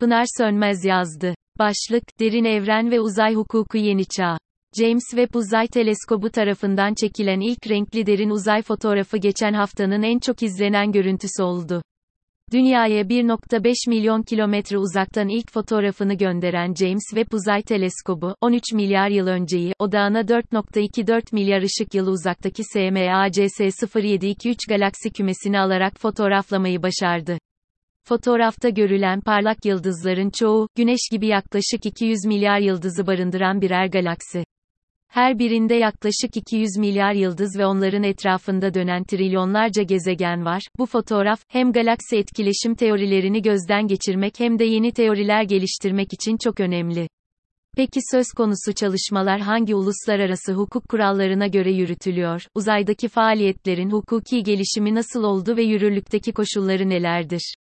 Pınar Sönmez yazdı. Başlık, Derin Evren ve Uzay Hukuku Yeni Çağ. James Webb Uzay Teleskobu tarafından çekilen ilk renkli derin uzay fotoğrafı geçen haftanın en çok izlenen görüntüsü oldu. Dünyaya 1.5 milyon kilometre uzaktan ilk fotoğrafını gönderen James Webb Uzay Teleskobu, 13 milyar yıl önceyi, odağına 4.24 milyar ışık yılı uzaktaki SMACS 0723 galaksi kümesini alarak fotoğraflamayı başardı. Fotoğrafta görülen parlak yıldızların çoğu, Güneş gibi yaklaşık 200 milyar yıldızı barındıran birer galaksi. Her birinde yaklaşık 200 milyar yıldız ve onların etrafında dönen trilyonlarca gezegen var. Bu fotoğraf, hem galaksi etkileşim teorilerini gözden geçirmek hem de yeni teoriler geliştirmek için çok önemli. Peki söz konusu çalışmalar hangi uluslararası hukuk kurallarına göre yürütülüyor? Uzaydaki faaliyetlerin hukuki gelişimi nasıl oldu ve yürürlükteki koşulları nelerdir?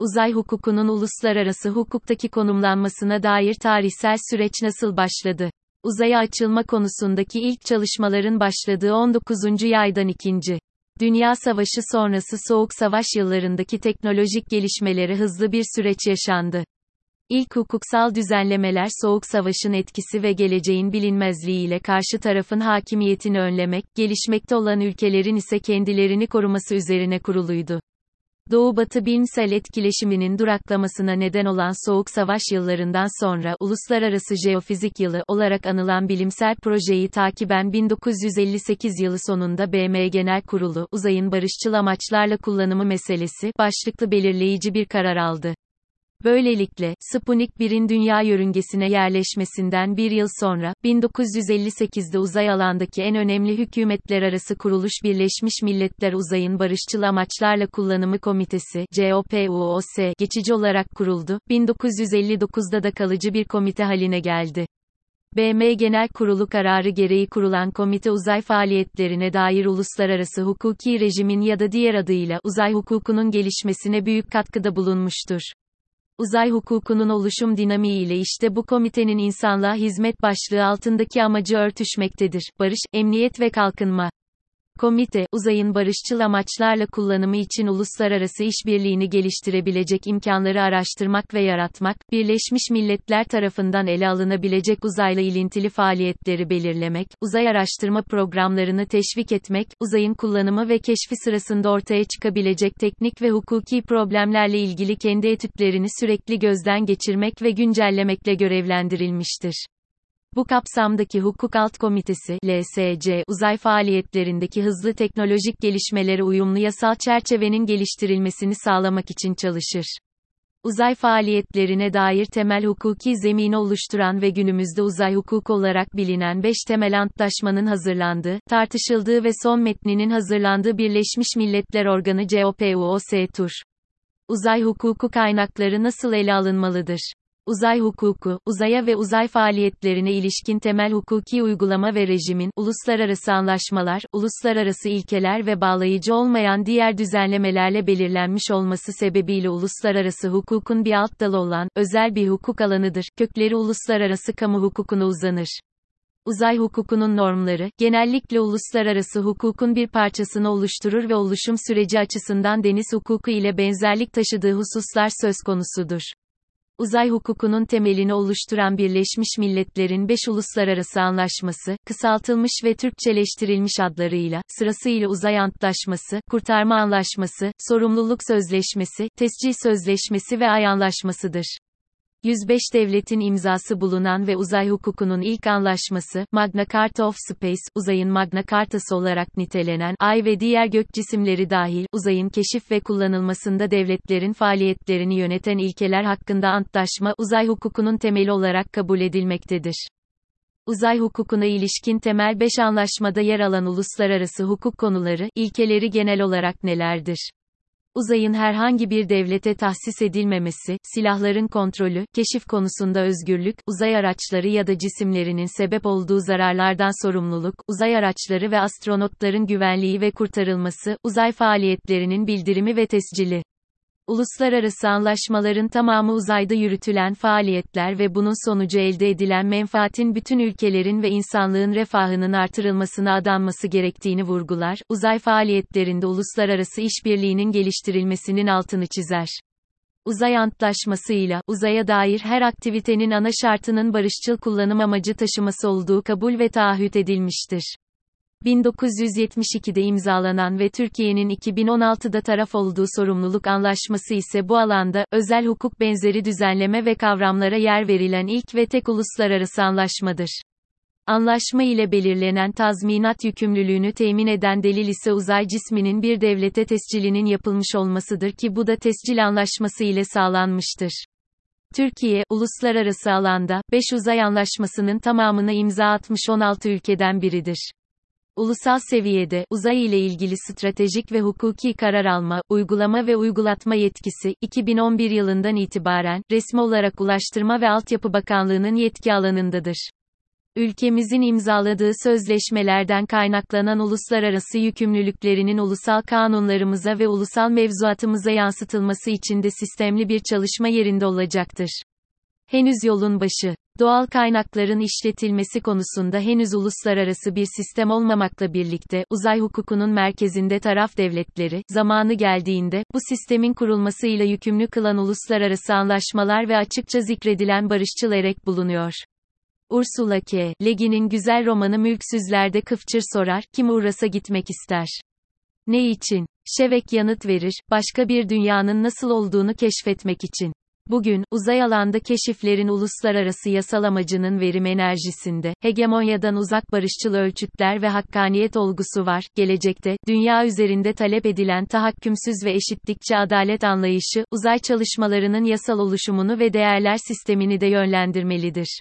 Uzay hukukunun uluslararası hukuktaki konumlanmasına dair tarihsel süreç nasıl başladı? Uzaya açılma konusundaki ilk çalışmaların başladığı 19. yaydan ikinci. Dünya Savaşı sonrası Soğuk Savaş yıllarındaki teknolojik gelişmeleri hızlı bir süreç yaşandı. İlk hukuksal düzenlemeler Soğuk Savaş'ın etkisi ve geleceğin bilinmezliğiyle karşı tarafın hakimiyetini önlemek, gelişmekte olan ülkelerin ise kendilerini koruması üzerine kuruluydu. Doğu-Batı bilimsel etkileşiminin duraklamasına neden olan Soğuk Savaş yıllarından sonra Uluslararası Jeofizik Yılı olarak anılan bilimsel projeyi takiben 1958 yılı sonunda BM Genel Kurulu, uzayın barışçıl amaçlarla kullanımı meselesi, başlıklı belirleyici bir karar aldı. Böylelikle, Sputnik 1'in dünya yörüngesine yerleşmesinden bir yıl sonra, 1958'de uzay alandaki en önemli hükümetler arası kuruluş Birleşmiş Milletler Uzayın Barışçıl Amaçlarla Kullanımı Komitesi, COPUOS, geçici olarak kuruldu, 1959'da da kalıcı bir komite haline geldi. BM Genel Kurulu kararı gereği kurulan komite uzay faaliyetlerine dair uluslararası hukuki rejimin ya da diğer adıyla uzay hukukunun gelişmesine büyük katkıda bulunmuştur. Uzay hukukunun oluşum dinamiği ile işte bu komitenin insanlığa hizmet başlığı altındaki amacı örtüşmektedir. Barış, emniyet ve kalkınma. Komite, uzayın barışçıl amaçlarla kullanımı için uluslararası işbirliğini geliştirebilecek imkanları araştırmak ve yaratmak, Birleşmiş Milletler tarafından ele alınabilecek uzayla ilintili faaliyetleri belirlemek, uzay araştırma programlarını teşvik etmek, uzayın kullanımı ve keşfi sırasında ortaya çıkabilecek teknik ve hukuki problemlerle ilgili kendi etütlerini sürekli gözden geçirmek ve güncellemekle görevlendirilmiştir. Bu kapsamdaki Hukuk Alt Komitesi LSC, uzay faaliyetlerindeki hızlı teknolojik gelişmelere uyumlu yasal çerçevenin geliştirilmesini sağlamak için çalışır. Uzay faaliyetlerine dair temel hukuki zemini oluşturan ve günümüzde uzay hukuku olarak bilinen 5 temel antlaşmanın hazırlandığı, tartışıldığı ve son metninin hazırlandığı Birleşmiş Milletler Organı COPUOS-TUR. Uzay hukuku kaynakları nasıl ele alınmalıdır? Uzay hukuku, uzaya ve uzay faaliyetlerine ilişkin temel hukuki uygulama ve rejimin, uluslararası anlaşmalar, uluslararası ilkeler ve bağlayıcı olmayan diğer düzenlemelerle belirlenmiş olması sebebiyle uluslararası hukukun bir alt dalı olan, özel bir hukuk alanıdır, kökleri uluslararası kamu hukukuna uzanır. Uzay hukukunun normları, genellikle uluslararası hukukun bir parçasını oluşturur ve oluşum süreci açısından deniz hukuku ile benzerlik taşıdığı hususlar söz konusudur. Uzay hukukunun temelini oluşturan Birleşmiş Milletler'in 5 uluslararası anlaşması, kısaltılmış ve Türkçeleştirilmiş adlarıyla, sırasıyla Uzay Antlaşması, Kurtarma Anlaşması, Sorumluluk Sözleşmesi, Tescil Sözleşmesi ve Ay Anlaşmasıdır. 105 devletin imzası bulunan ve uzay hukukunun ilk anlaşması, Magna Carta of Space, uzayın Magna Cartası olarak nitelenen, ay ve diğer gök cisimleri dahil, uzayın keşif ve kullanılmasında devletlerin faaliyetlerini yöneten ilkeler hakkında antlaşma, uzay hukukunun temeli olarak kabul edilmektedir. Uzay hukukuna ilişkin temel 5 anlaşmada yer alan uluslararası hukuk konuları, ilkeleri genel olarak nelerdir? Uzayın herhangi bir devlete tahsis edilmemesi, silahların kontrolü, keşif konusunda özgürlük, uzay araçları ya da cisimlerinin sebep olduğu zararlardan sorumluluk, uzay araçları ve astronotların güvenliği ve kurtarılması, uzay faaliyetlerinin bildirimi ve tescili. Uluslararası anlaşmaların tamamı uzayda yürütülen faaliyetler ve bunun sonucu elde edilen menfaatin bütün ülkelerin ve insanlığın refahının artırılmasına adanması gerektiğini vurgular, uzay faaliyetlerinde uluslararası işbirliğinin geliştirilmesinin altını çizer. Uzay Antlaşması'yla, uzaya dair her aktivitenin ana şartının barışçıl kullanım amacı taşıması olduğu kabul ve taahhüt edilmiştir. 1972'de imzalanan ve Türkiye'nin 2016'da taraf olduğu sorumluluk anlaşması ise bu alanda, özel hukuk benzeri düzenleme ve kavramlara yer verilen ilk ve tek uluslararası anlaşmadır. Anlaşma ile belirlenen tazminat yükümlülüğünü temin eden delil ise uzay cisminin bir devlete tescilinin yapılmış olmasıdır ki bu da tescil anlaşması ile sağlanmıştır. Türkiye, uluslararası alanda, 5 uzay anlaşmasının tamamına imza atmış 16 ülkeden biridir. Ulusal seviyede, uzay ile ilgili stratejik ve hukuki karar alma, uygulama ve uygulatma yetkisi, 2011 yılından itibaren, resmi olarak Ulaştırma ve Altyapı Bakanlığı'nın yetki alanındadır. Ülkemizin imzaladığı sözleşmelerden kaynaklanan uluslararası yükümlülüklerinin ulusal kanunlarımıza ve ulusal mevzuatımıza yansıtılması için de sistemli bir çalışma yerinde olacaktır. Henüz yolun başı. Doğal kaynakların işletilmesi konusunda henüz uluslararası bir sistem olmamakla birlikte, uzay hukukunun merkezinde taraf devletleri, zamanı geldiğinde, bu sistemin kurulmasıyla yükümlü kılan uluslararası anlaşmalar ve açıkça zikredilen barışçıl erek bulunuyor. Ursula K. Le Guin'in güzel romanı Mülksüzler'de Kıfçır sorar, kim uğrasa gitmek ister? Ne için? Şevek yanıt verir, başka bir dünyanın nasıl olduğunu keşfetmek için. Bugün, uzay alanda keşiflerin uluslararası yasal amacının verim enerjisinde, hegemonyadan uzak barışçıl ölçütler ve hakkaniyet olgusu var. Gelecekte, dünya üzerinde talep edilen tahakkümsüz ve eşitlikçi adalet anlayışı, uzay çalışmalarının yasal oluşumunu ve değerler sistemini de yönlendirmelidir.